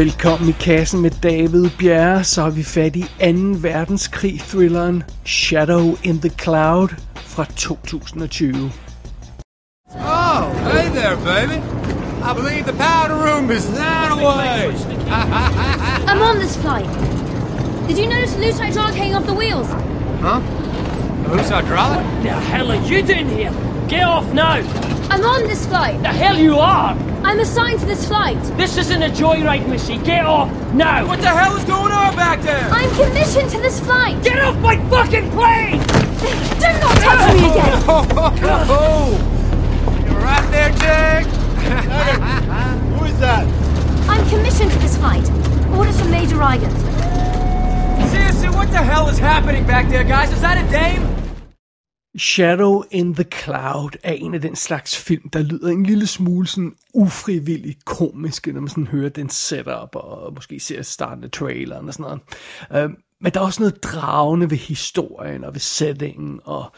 Velkommen i kassen med David Bjerre, så har vi fat i 2. verdenskrig-thrilleren Shadow in the Cloud fra 2020. Oh, hey there, baby. I believe the powder room is that away. I'm on this flight. Did you notice a loose hydraulic hanging off the wheels? huh? Who's hydraulic? The hell are you doing here? Get off now! I'm on this flight. The hell you are! I'm assigned to this flight. This isn't a joyride, Missy. Get off now! What the hell is going on back there? I'm commissioned to this flight. Get off my fucking plane! Do not touch me again. Oh, You're right there, Jake. Who is that? I'm commissioned to this flight. Orders from Major Reigand. Seriously, what the hell is happening back there, guys? Is that a dame? Shadow in the Cloud er en af den slags film, der lyder en lille smule sådan ufrivilligt komisk, når man sådan hører den setup, og måske ser starten af traileren og sådan noget. Uh, men der er også noget dragende ved historien og ved settingen, og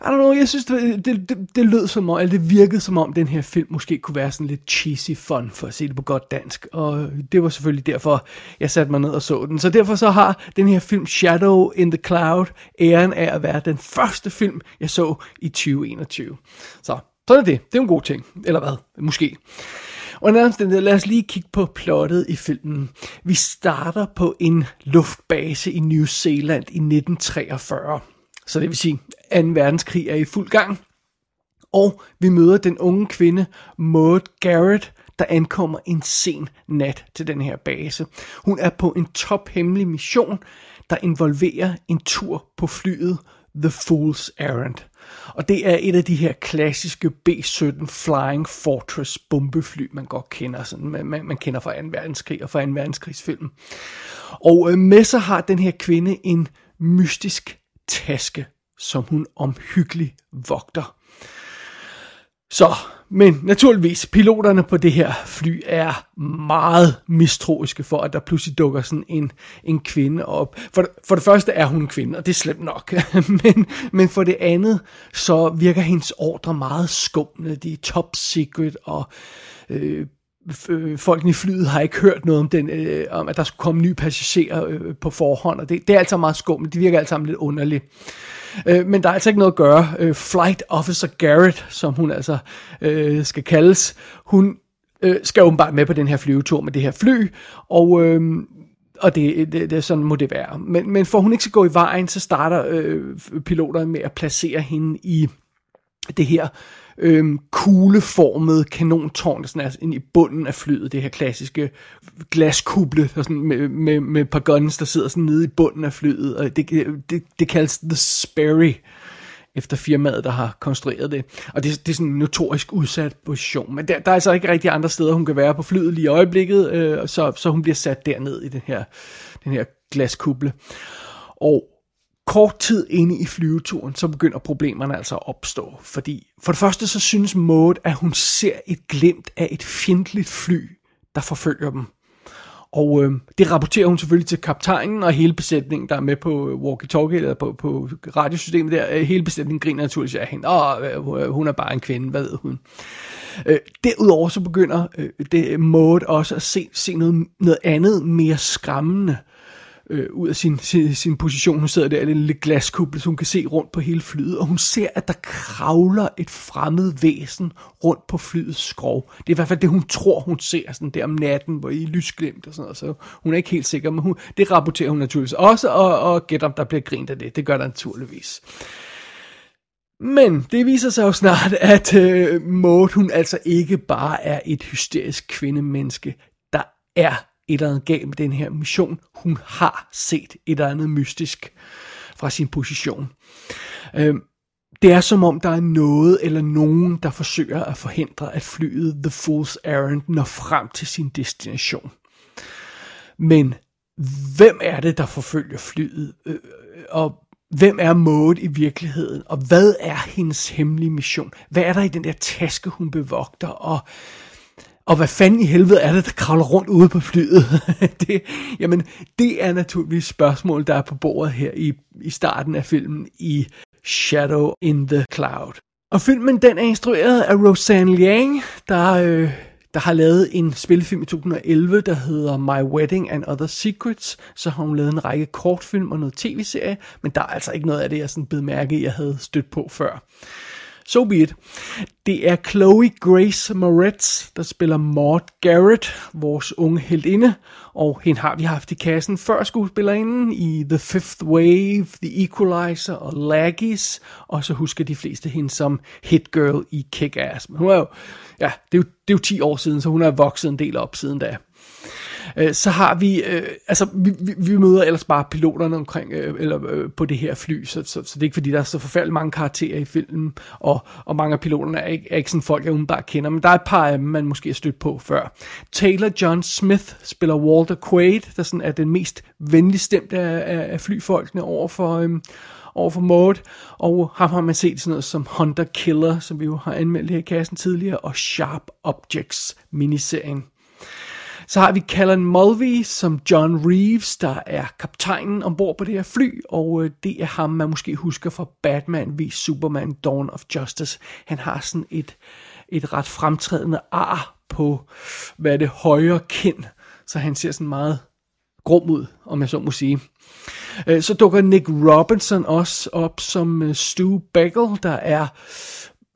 i don't know, jeg synes, det, det, det, det lød som om, eller det virkede som om, den her film måske kunne være sådan lidt cheesy fun, for at se det på godt dansk. Og det var selvfølgelig derfor, jeg satte mig ned og så den. Så derfor så har den her film Shadow in the Cloud æren af at være den første film, jeg så i 2021. Så sådan er det. Det er en god ting. Eller hvad? Måske. Og nærmest lad os lige kigge på plottet i filmen. Vi starter på en luftbase i New Zealand i 1943. Så det vil sige, at 2. verdenskrig er i fuld gang. Og vi møder den unge kvinde Maud Garrett, der ankommer en sen nat til den her base. Hun er på en tophemmelig mission, der involverer en tur på flyet The Fool's Errand. Og det er et af de her klassiske B-17 Flying Fortress bombefly, man godt kender. Sådan, man, man, man kender fra 2. verdenskrig og fra 2. verdenskrigsfilm. Og øh, med sig har den her kvinde en mystisk taske, som hun omhyggeligt vogter. Så, men naturligvis, piloterne på det her fly er meget mistroiske for, at der pludselig dukker sådan en, en kvinde op. For, for det første er hun en kvinde, og det er slemt nok. men, men for det andet, så virker hendes ordre meget skumne. De er top secret, og øh, Øh, folkene i flyet har ikke hørt noget om, den, øh, om at der skulle komme nye passagerer øh, på forhånd, og det, det er altså meget skummelt. Det virker alt sammen lidt underligt. Øh, men der er altså ikke noget at gøre. Øh, Flight Officer Garrett, som hun altså øh, skal kaldes, hun øh, skal åbenbart med på den her flyvetur med det her fly, og... Øh, og det, det, det, sådan må det være. Men, men for hun ikke skal gå i vejen, så starter øh, piloterne med at placere hende i det her øhm, kugleformede kanontårn, der sådan er inde i bunden af flyet, det her klassiske glaskuble der sådan med, med, med et par guns, der sidder sådan nede i bunden af flyet, og det, det, det kaldes The Sperry, efter firmaet, der har konstrueret det. Og det, det er sådan en notorisk udsat position. Men der, der er altså ikke rigtig andre steder, hun kan være på flyet lige i øjeblikket, øh, så, så hun bliver sat derned i den her, den her glaskuble. Og kort tid inde i flyveturen, så begynder problemerne altså at opstå. Fordi for det første så synes Maud, at hun ser et glimt af et fjendtligt fly, der forfølger dem. Og øh, det rapporterer hun selvfølgelig til kaptajnen og hele besætningen, der er med på øh, walkie-talkie, eller på, på radiosystemet der. Øh, hele besætningen griner naturligvis af hende. Åh, øh, hun er bare en kvinde, hvad ved hun. Øh, derudover så begynder øh, det Maud også at se, se noget, noget andet mere skræmmende øh, ud af sin, sin, sin position. Hun sidder der i en lille glaskuppel, så hun kan se rundt på hele flyet, og hun ser, at der kravler et fremmed væsen rundt på flyets skrov. Det er i hvert fald det, hun tror, hun ser sådan der om natten, hvor I er og sådan noget, så hun er ikke helt sikker, men hun, det rapporterer hun naturligvis også, og, og gætter, om der bliver grint af det. Det gør der naturligvis. Men det viser sig jo snart, at øh, Maud, hun altså ikke bare er et hysterisk kvindemenneske. Der er et eller andet galt med den her mission. Hun har set et eller andet mystisk fra sin position. Øh, det er som om, der er noget eller nogen, der forsøger at forhindre, at flyet The Fool's Errand når frem til sin destination. Men hvem er det, der forfølger flyet? Øh, øh og hvem er Maud i virkeligheden? Og hvad er hendes hemmelige mission? Hvad er der i den der taske, hun bevogter? Og, og hvad fanden i helvede er det, der kravler rundt ude på flyet? det, jamen, det er naturligvis spørgsmål, der er på bordet her i, i starten af filmen i Shadow in the Cloud. Og filmen den er instrueret af Roseanne Liang, der øh, der har lavet en spillefilm i 2011, der hedder My Wedding and Other Secrets. Så har hun lavet en række kortfilm og noget tv-serie, men der er altså ikke noget af det, jeg sådan blev mærke, jeg havde stødt på før. So be it. Det er Chloe Grace Moretz, der spiller Maud Garrett, vores unge heldinde, og hende har vi haft i kassen før skuespillerinden i The Fifth Wave, The Equalizer og Laggies, og så husker de fleste hende som Hit Girl i Kick-Ass. Men hun er jo, ja, det er jo, det er jo 10 år siden, så hun er vokset en del op siden da. Øh, så har vi, øh, altså vi, vi, vi møder ellers bare piloterne omkring, øh, eller øh, på det her fly, så, så, så det er ikke fordi, der er så forfærdeligt mange karakterer i filmen, og, og mange af piloterne er ikke, er ikke sådan folk, jeg umiddelbart kender, men der er et par af dem, man måske har stødt på før. Taylor John Smith spiller Walter Quaid, der sådan er den mest venligstemte af, af, af flyfolkene over for... Øh, over for Maud, og ham har man set sådan noget som Hunter Killer, som vi jo har anmeldt her i kassen tidligere, og Sharp Objects miniserien. Så har vi Callan Mulvey som John Reeves, der er kaptajnen ombord på det her fly, og øh, det er ham, man måske husker fra Batman v Superman Dawn of Justice. Han har sådan et, et ret fremtrædende ar på, hvad er det, højre kind, så han ser sådan meget grum ud, om jeg så må sige. Øh, så dukker Nick Robinson også op som øh, Stu Bagel, der er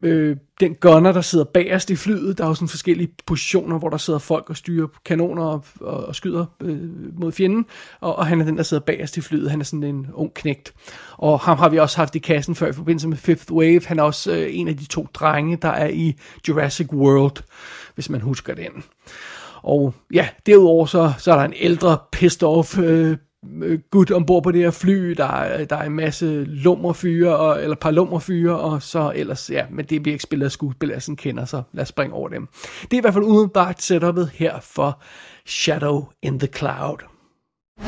øh, den gunner, der sidder bagerst i flyet. Der er jo sådan forskellige positioner, hvor der sidder folk og styrer kanoner og, og, og skyder øh, mod fjenden. Og, og han er den, der sidder bagerst i flyet. Han er sådan en ung knægt. Og ham har vi også haft i kassen før i forbindelse med Fifth Wave. Han er også øh, en af de to drenge, der er i Jurassic World, hvis man husker den. Og ja, derudover så, så er der en ældre pissed off øh, gut ombord på det her fly, der er, der er en masse lummerfyre, og, eller par lummerfyre, og så ellers, ja, men det bliver ikke spillet af skuespillere, som kender, så lad os springe over dem. Det er i hvert fald udenbart setupet her for Shadow in the Cloud.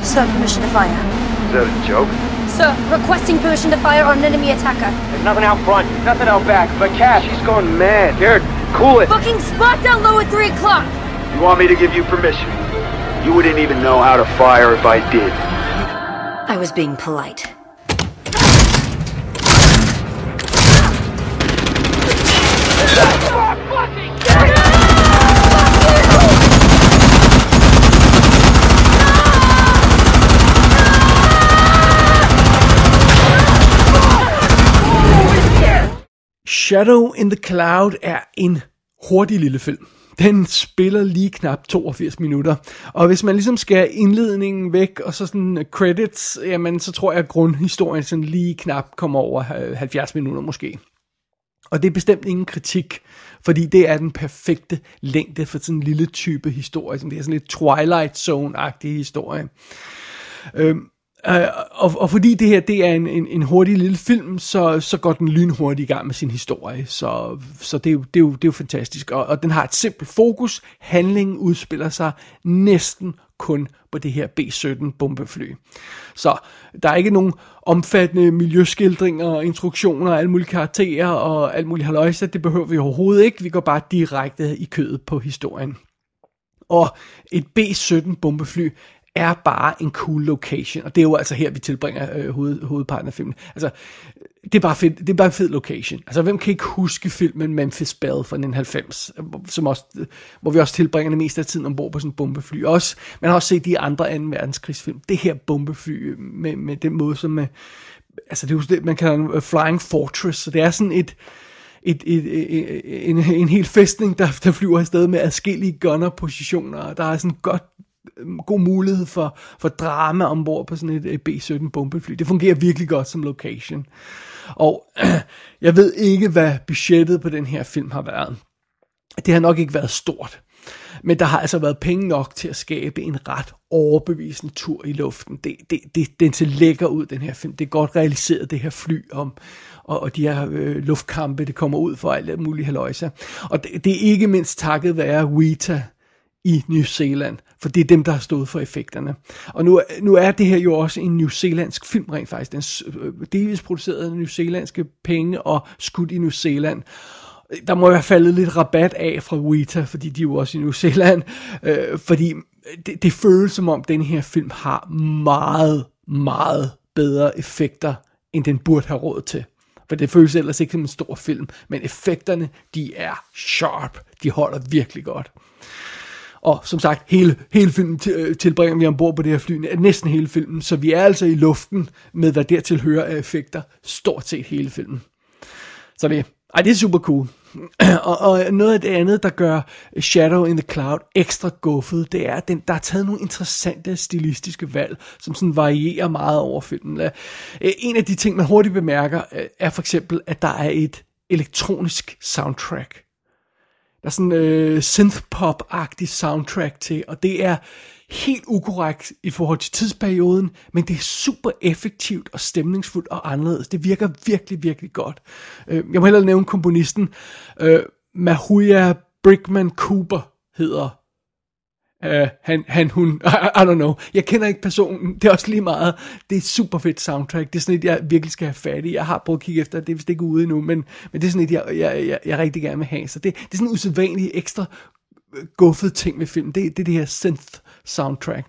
Sir, permission to fire. Is that a joke? Sir, requesting permission to fire on an enemy attacker. There's nothing out front, nothing out back, but Cash, She's going mad. Here, cool it. Booking spot down low at 3 o'clock. You want me to give you permission? You wouldn't even know how to fire if I did. I was being polite. Shadow in the Cloud er en hurtig lille film. Den spiller lige knap 82 minutter. Og hvis man ligesom skal indledningen væk, og så sådan credits, jamen så tror jeg, at grundhistorien sådan lige knap kommer over 70 minutter måske. Og det er bestemt ingen kritik, fordi det er den perfekte længde for sådan en lille type historie, som det er sådan lidt Twilight Zone-agtig historie. Øhm, Øh, og, og fordi det her det er en, en, en hurtig lille film, så, så går den lynhurtigt i gang med sin historie. Så, så det, er jo, det, er jo, det er jo fantastisk. Og, og den har et simpelt fokus. Handlingen udspiller sig næsten kun på det her B-17 bombefly. Så der er ikke nogen omfattende miljøskildringer og instruktioner og alle mulige karakterer og alt muligt haløjse. Det behøver vi overhovedet ikke. Vi går bare direkte i kødet på historien. Og et B-17 bombefly er bare en cool location, og det er jo altså her, vi tilbringer øh, hoved, hovedparten af filmen. Altså, det er bare fedt, det er bare en fed location. Altså, hvem kan ikke huske filmen Memphis Belle fra 1990, som også, hvor vi også tilbringer det meste af tiden ombord på sådan en bombefly. Også, man har også set de andre 2. verdenskrigsfilm. Det her bombefly øh, med, med den måde, som med, altså det er jo det, man kalder en øh, flying fortress, så det er sådan et, et, et, et, en, en hel fæstning, der, der flyver afsted med adskillige gunner-positioner, og der er sådan godt Øhm, god mulighed for, for drama ombord på sådan et, et B-17 bombefly. Det fungerer virkelig godt som location. Og jeg ved ikke, hvad budgettet på den her film har været. Det har nok ikke været stort. Men der har altså været penge nok til at skabe en ret overbevisende tur i luften. Det, det, det, den ser lækker ud, den her film. Det er godt realiseret, det her fly om, og, og de her øh, luftkampe, det kommer ud for alt muligt haløjse. Og det, det er ikke mindst takket være Weta, i New Zealand, for det er dem, der har stået for effekterne. Og nu, nu er det her jo også en New Zealandsk film rent faktisk. Den er øh, delvis produceret af New Zealandske penge og skudt i New Zealand. Der må være faldet lidt rabat af fra Weta, fordi de er jo også i New Zealand, øh, fordi det, det føles som om, den her film har meget, meget bedre effekter, end den burde have råd til. For det føles ellers ikke som en stor film, men effekterne, de er sharp. De holder virkelig godt. Og som sagt, hele, hele filmen øh, tilbringer vi ombord på det her fly, næsten hele filmen, så vi er altså i luften med, hvad dertil hører af effekter, stort set hele filmen. Så det, ej, det er super cool. og, og noget af det andet, der gør Shadow in the Cloud ekstra guffet, det er, at den, der er taget nogle interessante stilistiske valg, som sådan varierer meget over filmen. Øh, en af de ting, man hurtigt bemærker, øh, er for eksempel, at der er et elektronisk soundtrack. Der er sådan en øh, synth-pop-agtig soundtrack til, og det er helt ukorrekt i forhold til tidsperioden, men det er super effektivt og stemningsfuldt og anderledes. Det virker virkelig, virkelig godt. Øh, jeg må hellere nævne komponisten. Øh, Mahuya Brickman Cooper hedder Uh, han, han, hun, I, I don't know. Jeg kender ikke personen, det er også lige meget. Det er et super fedt soundtrack. Det er sådan et, jeg virkelig skal have fat i. Jeg har prøvet at kigge efter, det er vist ikke ude endnu, men, men det er sådan et, jeg, jeg, jeg, jeg rigtig gerne vil have. Så det, det er sådan en usædvanlig ekstra øh, guffet ting med film. Det, det er det her synth soundtrack.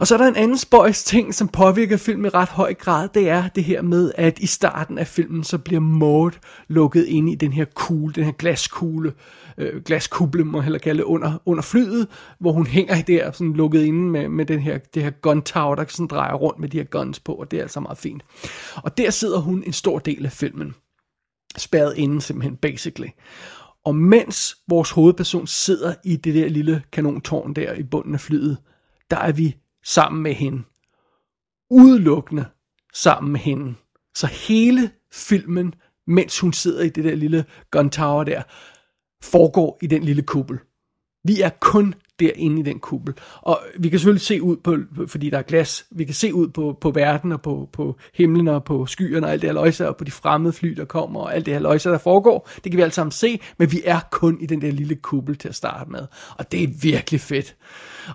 Og så er der en anden spøjs ting, som påvirker filmen i ret høj grad, det er det her med, at i starten af filmen, så bliver Maud lukket ind i den her kugle, den her glaskugle, øh, glaskuble, må jeg heller kalde under, under flyet, hvor hun hænger der, sådan lukket inde med, med den her, det her gun tower, der sådan drejer rundt med de her guns på, og det er altså meget fint. Og der sidder hun en stor del af filmen, spærret inde simpelthen, basically. Og mens vores hovedperson sidder i det der lille kanontårn der i bunden af flyet, der er vi sammen med hende. Udelukkende sammen med hende. Så hele filmen, mens hun sidder i det der lille gun tower der, foregår i den lille kuppel. Vi er kun derinde i den kuppel. Og vi kan selvfølgelig se ud på, fordi der er glas, vi kan se ud på, på verden og på, på himlen og på skyerne og alt det her løjser og på de fremmede fly, der kommer og alt det her løjser, der foregår. Det kan vi alle sammen se, men vi er kun i den der lille kuppel til at starte med. Og det er virkelig fedt.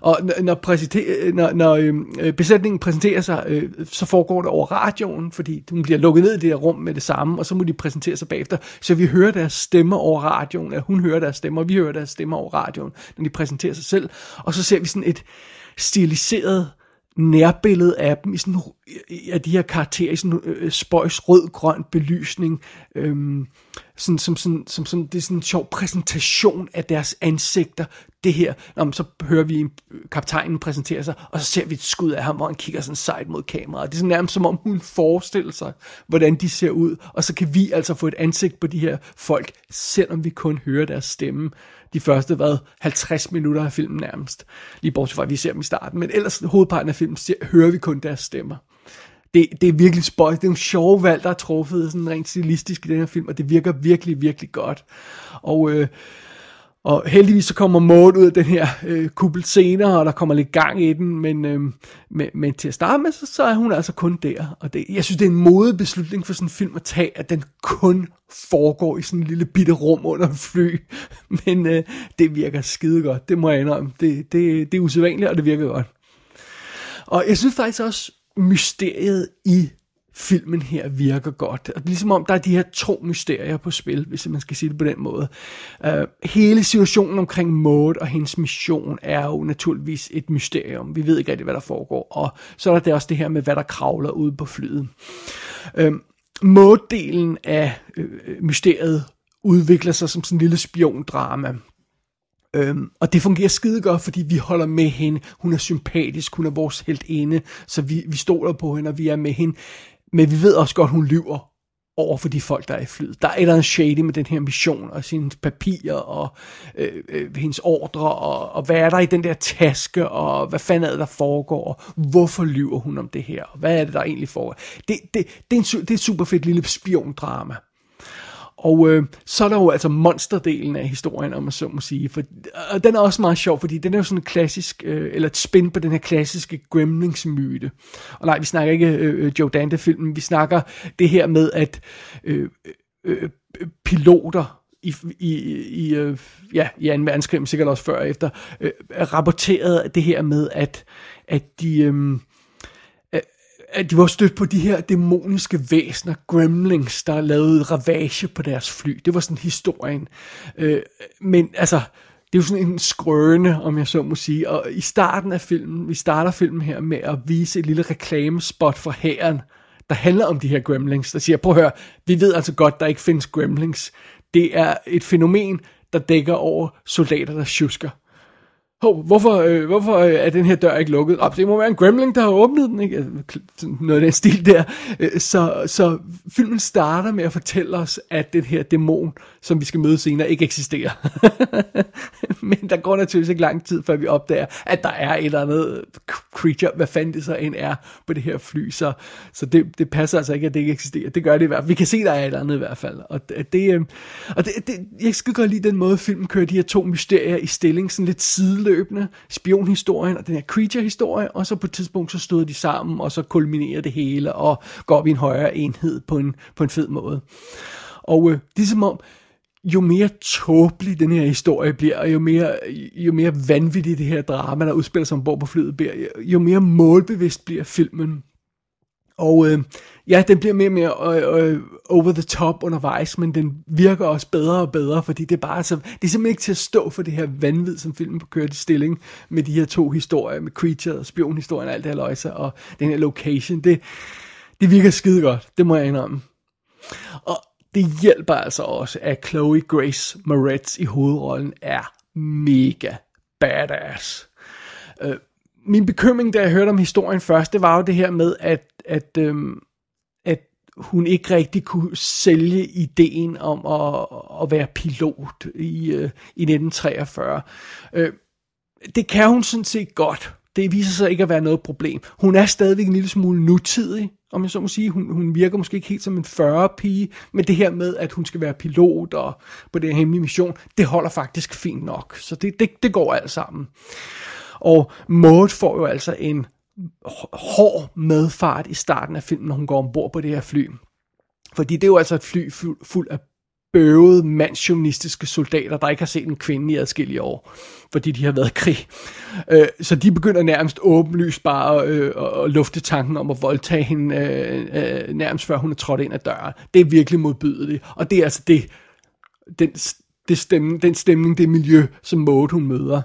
Og når, når, når, når øh, besætningen præsenterer sig, øh, så foregår det over radioen, fordi hun bliver lukket ned i det her rum med det samme, og så må de præsentere sig bagefter. Så vi hører deres stemmer over radioen, eller hun hører deres stemmer, og vi hører deres stemmer over radioen, når de præsenterer sig selv. Og så ser vi sådan et stiliseret nærbillede af dem, i sådan, øh, af de her karakterer, i sådan øh, spøjs rød-grøn belysning, øhm, sådan, som, sådan, som, sådan, det er sådan en sjov præsentation af deres ansigter, det her, om, så hører vi kaptajnen præsentere sig, og så ser vi et skud af ham, hvor han kigger sådan sejt mod kameraet. Det er sådan nærmest som om hun forestiller sig, hvordan de ser ud, og så kan vi altså få et ansigt på de her folk, selvom vi kun hører deres stemme de første, hvad, 50 minutter af filmen nærmest. Lige bortset fra, at vi ser dem i starten, men ellers hovedparten af filmen ser, hører vi kun deres stemmer. Det, det er virkelig spøjt. Det er nogle sjove valg, der er truffet sådan rent stilistisk i den her film, og det virker virkelig, virkelig godt. Og øh, og heldigvis så kommer Maud ud af den her øh, kuppel senere, og der kommer lidt gang i den, men, øh, men, men til at starte med, så, så er hun altså kun der. Og det, jeg synes, det er en modebeslutning for sådan en film at tage, at den kun foregår i sådan en lille bitte rum under en fly. Men øh, det virker skide godt, det må jeg indrømme. Det, det, det er usædvanligt, og det virker godt. Og jeg synes faktisk også, mysteriet i filmen her virker godt. Og ligesom om der er de her to mysterier på spil, hvis man skal sige det på den måde. Uh, hele situationen omkring Maud og hendes mission er jo naturligvis et mysterium. Vi ved ikke rigtig, hvad der foregår. Og så er der også det her med, hvad der kravler ude på flyet. Uh, Maud-delen af øh, mysteriet udvikler sig som sådan en lille spiondrama. Øhm, og det fungerer skide godt, fordi vi holder med hende. Hun er sympatisk, hun er vores inde, så vi, vi stoler på hende, og vi er med hende. Men vi ved også godt, hun lyver over for de folk, der er i flyet. Der er et eller andet shady med den her mission, og sine papirer, og øh, øh, hendes ordre, og, og hvad er der i den der taske, og hvad fanden er det, der foregår, og hvorfor lyver hun om det her, og hvad er det, der egentlig foregår. Det, det, det, er, en, det er et super fedt lille spiondrama. Og øh, så er der jo altså monsterdelen af historien, om man så må sige. For, og den er også meget sjov, fordi den er jo sådan en klassisk, øh, eller et spin på den her klassiske Gremlings-myte. Og nej, vi snakker ikke øh, øh, Joe Dante-filmen, vi snakker det her med, at øh, øh, øh piloter i, i, i, øh, ja, i en verdenskrig, sikkert også før og efter, øh, rapporterede det her med, at, at de... Øh, at de var stødt på de her dæmoniske væsner, gremlings, der lavede ravage på deres fly. Det var sådan historien. Øh, men altså, det er jo sådan en skrøne, om jeg så må sige. Og i starten af filmen, vi starter filmen her med at vise et lille reklamespot for hæren, der handler om de her gremlings, der siger, prøv at høre, vi ved altså godt, der ikke findes gremlings. Det er et fænomen, der dækker over soldater, der tjusker. Hov, hvorfor, øh, hvorfor øh, er den her dør ikke lukket? op? det må være en gremling, der har åbnet den, ikke? Altså, noget af den stil der. Øh, så, så filmen starter med at fortælle os, at den her dæmon, som vi skal møde senere, ikke eksisterer. Men der går naturligvis ikke lang tid, før vi opdager, at der er et eller andet creature, hvad fanden det så end er på det her fly. Så, så det, det passer altså ikke, at det ikke eksisterer. Det gør det i hvert fald. Vi kan se, der er et eller andet i hvert fald. Og det, øh, og det, det jeg skal godt lide den måde, filmen kører de her to mysterier i stilling, sådan lidt sideløbende. Spionhistorien og den her creature-historie, og så på et tidspunkt, så støder de sammen, og så kulminerer det hele, og går vi en højere enhed på en, på en fed måde. Og øh, det er som om, jo mere tåbelig den her historie bliver, og jo mere, jo mere vanvittigt det her drama, der udspiller sig ombord på flyet, bliver, jo mere målbevidst bliver filmen. Og øh, ja, den bliver mere og mere øh, øh, over the top undervejs, men den virker også bedre og bedre, fordi det er bare så, det er simpelthen ikke til at stå for det her vanvid, som filmen kører i stilling med de her to historier, med Creature og spionhistorien og alt det her løjse, og den her location, det, det virker skide godt, det må jeg indrømme. Og det hjælper altså også, at Chloe Grace Moretz i hovedrollen er mega badass. Øh, min bekymring, da jeg hørte om historien først, det var jo det her med, at, at, øhm, at hun ikke rigtig kunne sælge ideen om at, at være pilot i, øh, i 1943. Øh, det kan hun sådan set godt. Det viser sig ikke at være noget problem. Hun er stadigvæk en lille smule nutidig, om jeg så må sige. Hun, hun virker måske ikke helt som en 40-pige, men det her med, at hun skal være pilot og på den hemmelige mission, det holder faktisk fint nok. Så det, det, det går alt sammen. Og Maud får jo altså en hård medfart i starten af filmen, når hun går ombord på det her fly. Fordi det er jo altså et fly fuld, fuld af bøvede, mandsjonistiske soldater, der ikke har set en kvinde i adskillige år, fordi de har været i krig. Øh, så de begynder nærmest åbenlyst bare øh, at lufte tanken om at voldtage hende øh, øh, nærmest før hun er trådt ind ad døren. Det er virkelig modbydeligt, og det er altså det, den, det stemning, den stemning, det miljø, som Maud hun møder.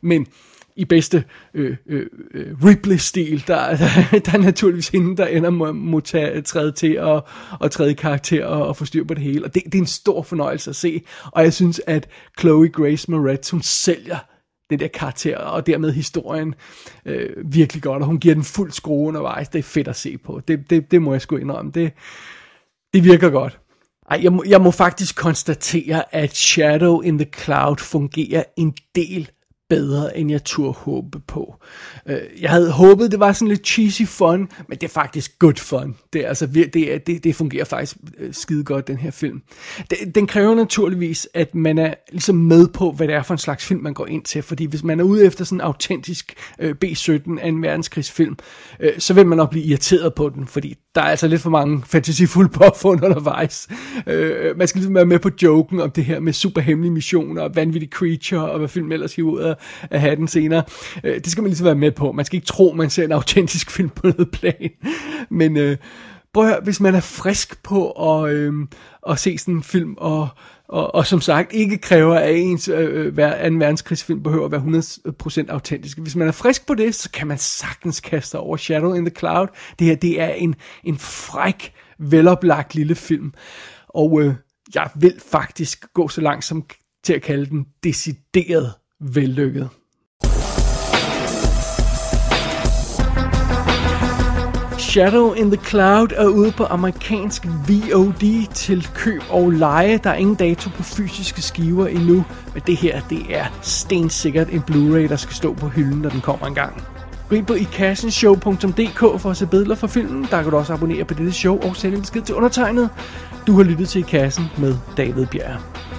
Men i bedste øh, øh, øh Ripley-stil, der, der, der er naturligvis hende, der ender med at træde til og, og træde karakter og, og få styr på det hele. Og det, det er en stor fornøjelse at se. Og jeg synes, at Chloe Grace Moretz, hun sælger den der karakter, og dermed historien øh, virkelig godt, og hun giver den fuld skrue undervejs. Det er fedt at se på. Det, det, det må jeg sgu indrømme. Det, det virker godt. Ej, jeg må, jeg må faktisk konstatere, at Shadow in the Cloud fungerer en del bedre, end jeg turde håbe på. Øh, jeg havde håbet, det var sådan lidt cheesy fun, men det er faktisk good fun. Det, er, altså, det, er, det, det fungerer faktisk øh, skide godt, den her film. Den kræver naturligvis, at man er ligesom med på, hvad det er for en slags film, man går ind til. Fordi hvis man er ude efter sådan en autentisk B-17 af en verdenskrigsfilm, øh, så vil man nok blive irriteret på den, fordi der er altså lidt for mange fantasifulde påfund undervejs. man skal ligesom være med på joken om det her med superhemmelige missioner, og vanvittige creature, og hvad film ellers hiver ud af at have den senere. Øh, det skal man ligesom være med på. Man skal ikke tro, man ser en autentisk film på noget plan. Men øh, prøv at høre, hvis man er frisk på at, øh, at se sådan en film, og, og, og som sagt ikke kræver, at ens øh, øh hver, en verdenskrigsfilm behøver at være 100% autentisk. Hvis man er frisk på det, så kan man sagtens kaste over Shadow in the Cloud. Det her, det er en, en fræk, veloplagt lille film. Og øh, jeg vil faktisk gå så langt som til at kalde den decideret vellykket. Shadow in the Cloud er ude på amerikansk VOD til køb og leje. Der er ingen dato på fysiske skiver endnu, men det her det er stensikkert en Blu-ray, der skal stå på hylden, når den kommer engang. Gå ind på ikassenshow.dk for at se billeder fra filmen. Der kan du også abonnere på dette show og sende en besked til undertegnet. Du har lyttet til I Kassen med David Bjerg.